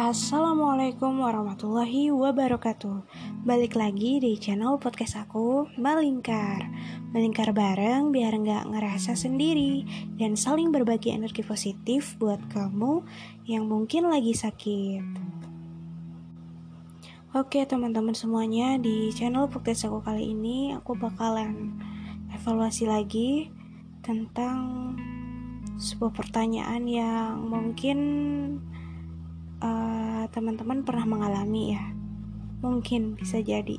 Assalamualaikum warahmatullahi wabarakatuh. Balik lagi di channel podcast aku Melingkar. Melingkar bareng biar nggak ngerasa sendiri Dan saling berbagi energi positif buat kamu yang mungkin lagi sakit. Oke teman-teman semuanya di channel podcast aku kali ini Aku bakalan evaluasi lagi tentang sebuah pertanyaan yang mungkin teman-teman pernah mengalami ya. Mungkin bisa jadi.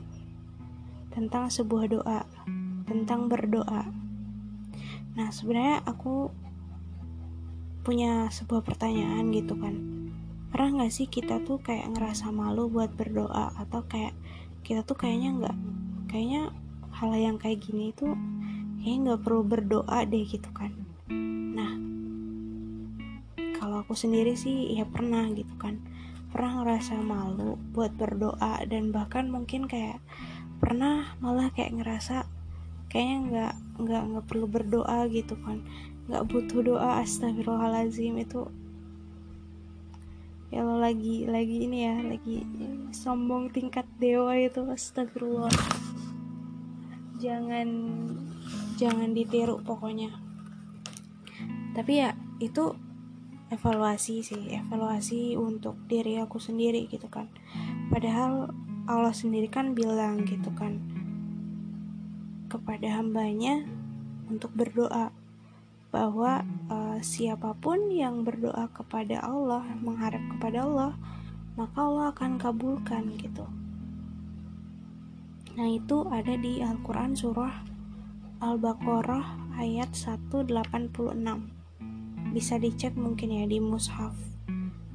Tentang sebuah doa tentang berdoa. Nah sebenarnya aku punya sebuah pertanyaan gitu kan. Pernah nggak sih kita tuh kayak ngerasa malu buat berdoa? Atau kayak kita tuh kayaknya nggak kayaknya hal yang kayak gini tuh kayaknya nggak perlu berdoa deh gitu kan. Nah kalau aku sendiri sih ya pernah gitu kan pernah ngerasa malu buat berdoa dan bahkan mungkin kayak pernah malah kayak ngerasa kayaknya nggak nggak nggak perlu berdoa gitu kan. Nggak butuh doa astagfirullahalazim itu ya lo lagi lagi ini ya lagi sombong tingkat dewa itu astagfirullah. Jangan jangan ditiru pokoknya. Tapi ya itu evaluasi sih evaluasi untuk diri aku sendiri gitu kan. Padahal Allah sendiri kan bilang gitu kan kepada hambanya untuk berdoa bahwa uh, siapa pun yang berdoa kepada Allah mengharap kepada Allah maka Allah akan kabulkan gitu. Nah itu ada di Al-Quran surah Al-Baqarah ayat 186 bisa dicek mungkin ya di mushaf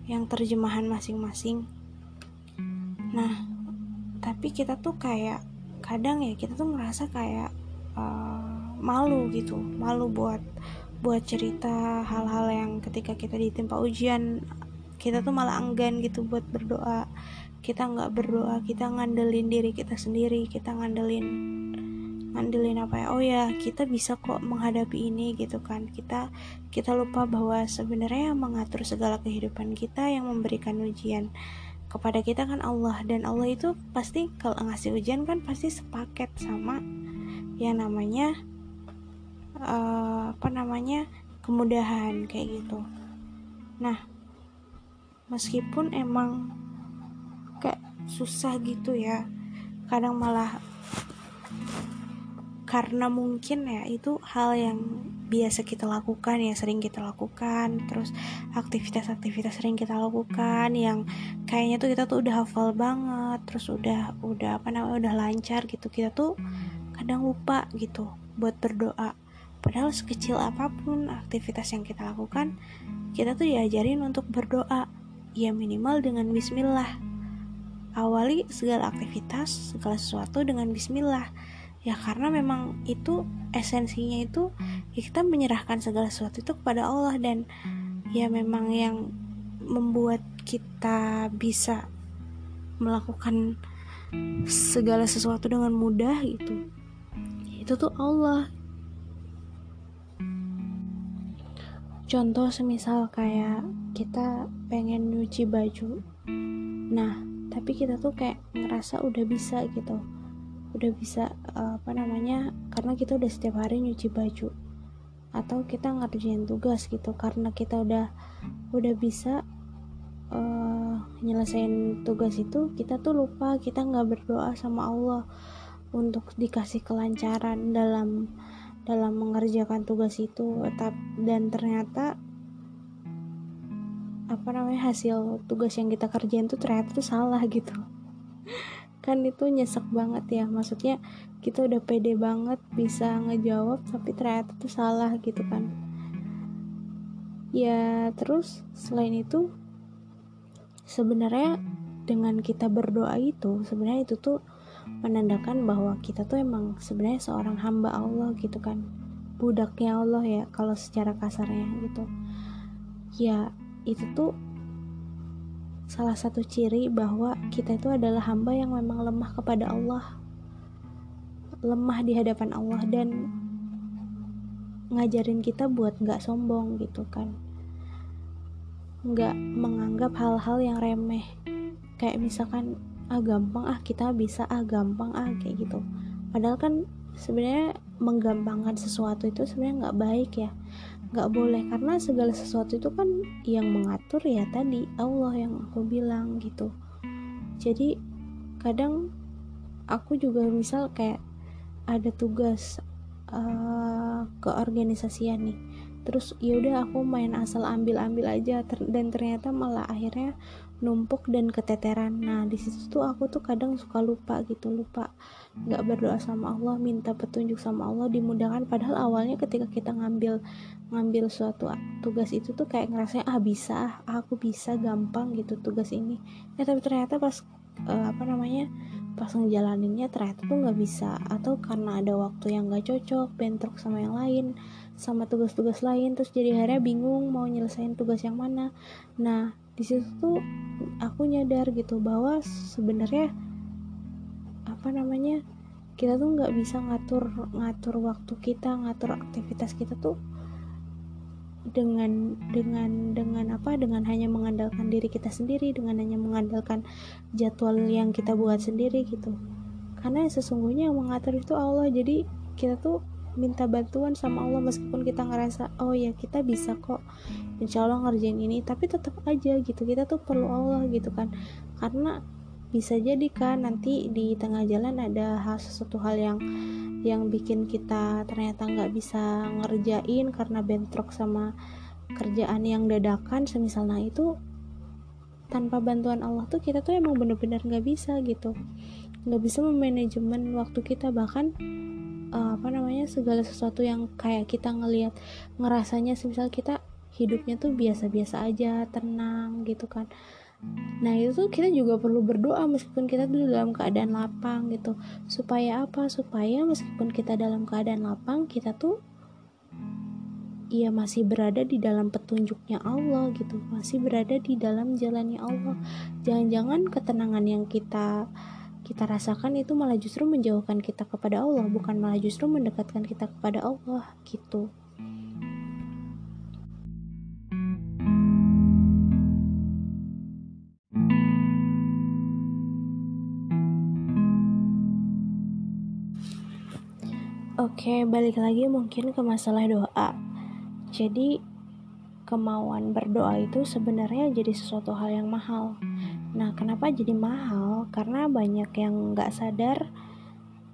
yang terjemahan masing-masing. Nah tapi kita tuh kayak kadang ya kita tuh ngerasa kayak uh, malu gitu malu buat buat cerita hal-hal yang ketika kita ditimpa ujian kita tuh malah enggan gitu buat berdoa. Kita nggak berdoa kita ngandelin diri kita sendiri kita ngandelin ngandelin apa ya oh ya kita bisa kok menghadapi ini gitu kan. Kita kita lupa bahwa sebenarnya yang mengatur segala kehidupan kita yang memberikan ujian kepada kita kan Allah. Dan Allah itu pasti kalau ngasih ujian kan pasti sepaket sama yang namanya uh, apa namanya kemudahan kayak gitu. Nah meskipun emang kayak susah gitu ya kadang malah karena mungkin ya itu hal yang biasa kita lakukan ya sering kita lakukan. Terus aktivitas-aktivitas sering kita lakukan yang kayaknya tuh kita tuh udah hafal banget terus udah udah apa namanya udah lancar gitu. Kita tuh kadang lupa gitu buat berdoa. Padahal sekecil apa pun aktivitas yang kita lakukan kita tuh diajarin untuk berdoa. Ya minimal dengan bismillah. Awali segala aktivitas segala sesuatu dengan bismillah ya karena memang itu esensinya itu ya kita menyerahkan segala sesuatu itu kepada Allah dan ya memang yang membuat kita bisa melakukan segala sesuatu dengan mudah gitu itu tuh Allah. Contoh semisal kayak kita pengen nyuci baju. Nah tapi kita tuh kayak ngerasa udah bisa gitu udah bisa uh, apa namanya karena kita udah setiap hari nyuci baju. Atau kita ngerjain tugas gitu karena kita udah udah bisa uh, nyelesain tugas itu kita tuh lupa kita nggak berdoa sama Allah untuk dikasih kelancaran dalam dalam mengerjakan tugas itu. Dan ternyata apa namanya hasil tugas yang kita kerjain tuh ternyata tuh salah gitu kan itu nyesek banget ya. Maksudnya kita udah pede banget bisa ngejawab tapi ternyata itu salah gitu kan. Ya terus selain itu sebenarnya dengan kita berdoa itu sebenarnya itu tuh menandakan bahwa kita tuh emang sebenarnya seorang hamba Allah gitu kan. Budaknya Allah ya kalau secara kasarnya gitu. Ya itu tuh salah satu ciri bahwa kita itu adalah hamba yang memang lemah kepada Allah. Lemah di hadapan Allah dan ngajarin kita buat nggak sombong gitu kan. Nggak menganggap hal-hal yang remeh. Kayak misalkan ah gampang ah kita bisa ah gampang ah kayak gitu. Padahal kan sebenarnya menggampangkan sesuatu itu sebenarnya nggak baik ya nggak boleh karena segala sesuatu itu kan yang mengatur ya tadi Allah yang aku bilang gitu. Jadi kadang aku juga misal kayak ada tugas uh, keorganisasian nih terus yaudah aku main asal ambil ambil aja ter dan ternyata malah akhirnya numpuk dan keteteran. Nah di situ tuh aku tuh kadang suka lupa gitu lupa nggak berdoa sama Allah minta petunjuk sama Allah dimudahkan. Padahal awalnya ketika kita ngambil ngambil suatu tugas itu tuh kayak ngerasanya ah bisa ah aku bisa gampang gitu tugas ini. Ya tapi ternyata pas uh, apa namanya pas ngejalaninnya ternyata tuh nggak bisa. Atau karena ada waktu yang nggak cocok bentrok sama yang lain sama tugas-tugas lain terus jadi akhirnya bingung mau nyelesain tugas yang mana. Nah di situ tuh aku nyadar gitu bahwa sebenarnya apa namanya kita tuh nggak bisa ngatur ngatur waktu kita ngatur aktivitas kita tuh dengan dengan dengan apa? Dengan hanya mengandalkan diri kita sendiri dengan hanya mengandalkan jadwal yang kita buat sendiri gitu. Karena sesungguhnya yang mengatur itu Allah. Jadi kita tuh minta bantuan sama Allah meskipun kita ngerasa oh ya kita bisa kok. Insya Allah ngerjain ini. Tapi tetap aja gitu kita tuh perlu Allah gitu kan. Karena bisa jadi kan nanti di tengah jalan ada hal sesuatu hal yang yang bikin kita ternyata nggak bisa ngerjain karena bentrok sama kerjaan yang dadakan semisalnya itu tanpa bantuan Allah tuh kita tuh emang bener-bener nggak bisa gitu. Nggak bisa memanajemen waktu kita. Bahkan uh, apa namanya segala sesuatu yang kayak kita ngelihat ngerasanya semisal kita hidupnya tuh biasa-biasa aja tenang gitu kan nah itu tuh kita juga perlu berdoa meskipun kita tuh dalam keadaan lapang gitu. Supaya apa? Supaya meskipun kita dalam keadaan lapang kita tuh ia masih berada di dalam petunjuknya Allah gitu. Masih berada di dalam jalannya Allah. Jangan-jangan ketenangan yang kita kita rasakan itu malah justru menjauhkan kita kepada Allah bukan malah justru mendekatkan kita kepada Allah gitu Oke, balik lagi mungkin ke masalah doa. Jadi, kemauan berdoa itu sebenarnya jadi sesuatu hal yang mahal. Nah, kenapa jadi mahal? Karena banyak yang nggak sadar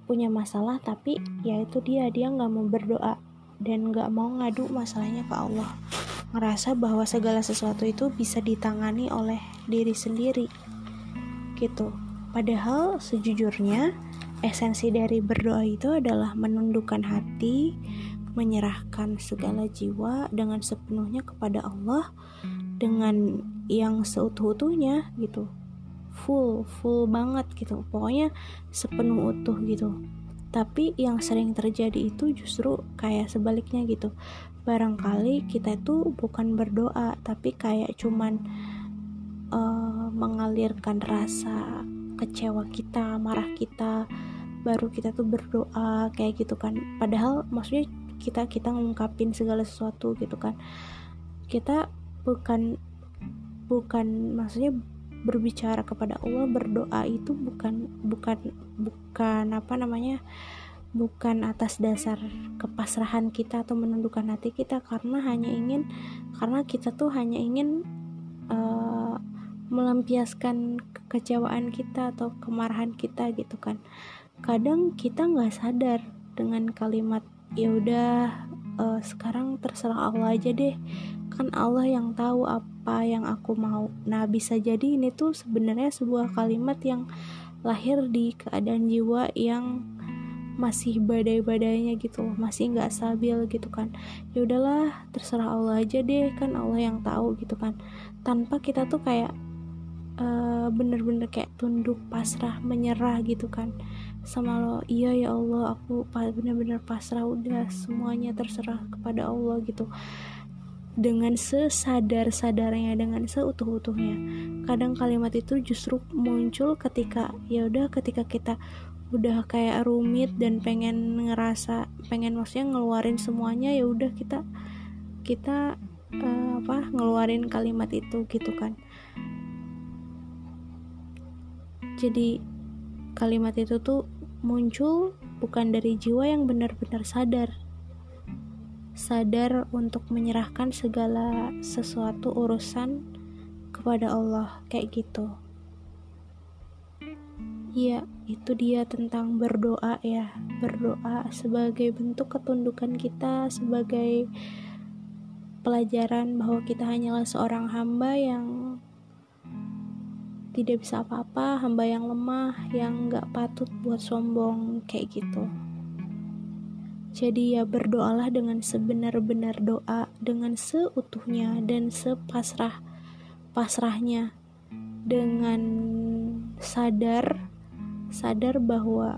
punya masalah, tapi ya itu dia dia nggak mau berdoa dan nggak mau ngadu masalahnya ke Allah. Ngerasa bahwa segala sesuatu itu bisa ditangani oleh diri sendiri, gitu. Padahal sejujurnya esensi dari berdoa itu adalah menundukkan hati, menyerahkan segala jiwa dengan sepenuhnya kepada Allah dengan yang seutuh-utuhnya gitu. Full full banget gitu. Pokoknya sepenuh utuh gitu. Tapi yang sering terjadi itu justru kayak sebaliknya gitu. Barangkali kita itu bukan berdoa tapi kayak cuman uh, mengalirkan rasa kecewa kita marah kita baru kita tuh berdoa kayak gitu kan. Padahal maksudnya kita kita ngungkapin segala sesuatu gitu kan. Kita bukan bukan maksudnya berbicara kepada Allah berdoa itu bukan bukan bukan apa namanya bukan atas dasar kepasrahan kita atau menundukkan hati kita karena hanya ingin karena kita tuh hanya ingin uh, melampiaskan kekecewaan kita atau kemarahan kita gitu kan kadang kita nggak sadar dengan kalimat ya udah uh, sekarang terserah Allah aja deh. Kan Allah yang tahu apa yang aku mau. Nah bisa jadi ini tuh sebenarnya sebuah kalimat yang lahir di keadaan jiwa yang masih badai-badainya gitu loh masih nggak stabil gitu kan. Ya udahlah terserah Allah aja deh kan Allah yang tahu gitu kan. Tanpa kita tuh kayak bener bener-bener kayak tunduk pasrah menyerah gitu kan sama lo iya ya Allah aku bener-bener pasrah udah semuanya terserah kepada Allah gitu. Dengan sesadar-sadarnya dengan seutuh-utuhnya. Kadang kalimat itu justru muncul ketika ya udah ketika kita udah kayak rumit dan pengen ngerasa pengen maksudnya ngeluarin semuanya ya udah kita kita uh, apa ngeluarin kalimat itu gitu kan. Jadi kalimat itu tuh muncul bukan dari jiwa yang benar-benar sadar sadar untuk menyerahkan segala sesuatu urusan kepada Allah kayak gitu Iya, itu dia tentang berdoa ya. Berdoa sebagai bentuk ketundukan kita, sebagai pelajaran bahwa kita hanyalah seorang hamba yang tidak bisa apa-apa, hamba yang lemah, yang gak patut buat sombong, kayak gitu. Jadi ya berdoalah dengan sebenar-benar doa, dengan seutuhnya dan sepasrah pasrahnya, dengan sadar sadar bahwa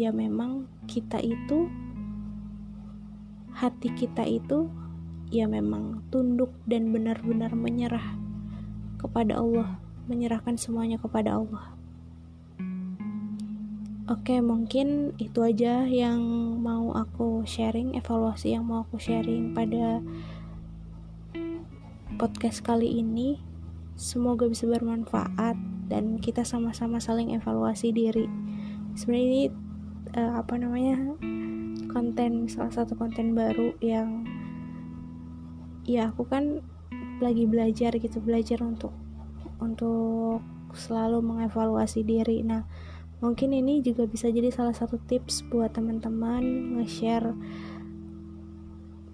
ya memang kita itu hati kita itu ya memang tunduk dan benar-benar menyerah kepada Allah, menyerahkan semuanya kepada Allah. Oke, mungkin itu aja yang mau aku sharing, evaluasi yang mau aku sharing pada podcast kali ini. Semoga bisa bermanfaat dan kita sama-sama saling evaluasi diri sebenarnya ini uh, apa namanya konten salah satu konten baru yang ya aku kan lagi belajar gitu belajar untuk untuk selalu mengevaluasi diri. Nah mungkin ini juga bisa jadi salah satu tips buat teman-teman nge-share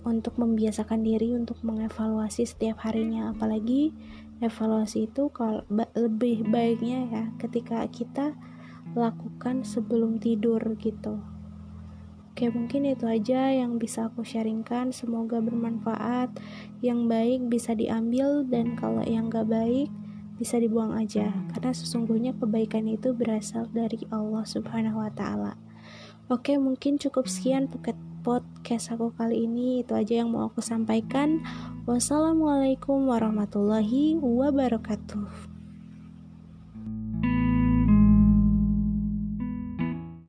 untuk membiasakan diri untuk mengevaluasi setiap harinya. Apalagi evaluasi itu kalau lebih baiknya ya ketika kita lakukan sebelum tidur gitu. Oke mungkin itu aja yang bisa aku sharingkan. Semoga bermanfaat. Yang baik bisa diambil Dan kalau yang gak baik bisa dibuang aja Karena sesungguhnya kebaikan itu berasal dari Allah subhanahu wa ta'ala. Oke mungkin cukup sekian podcast aku kali ini. Itu aja yang mau aku sampaikan. Wassalamualaikum warahmatullahi wabarakatuh.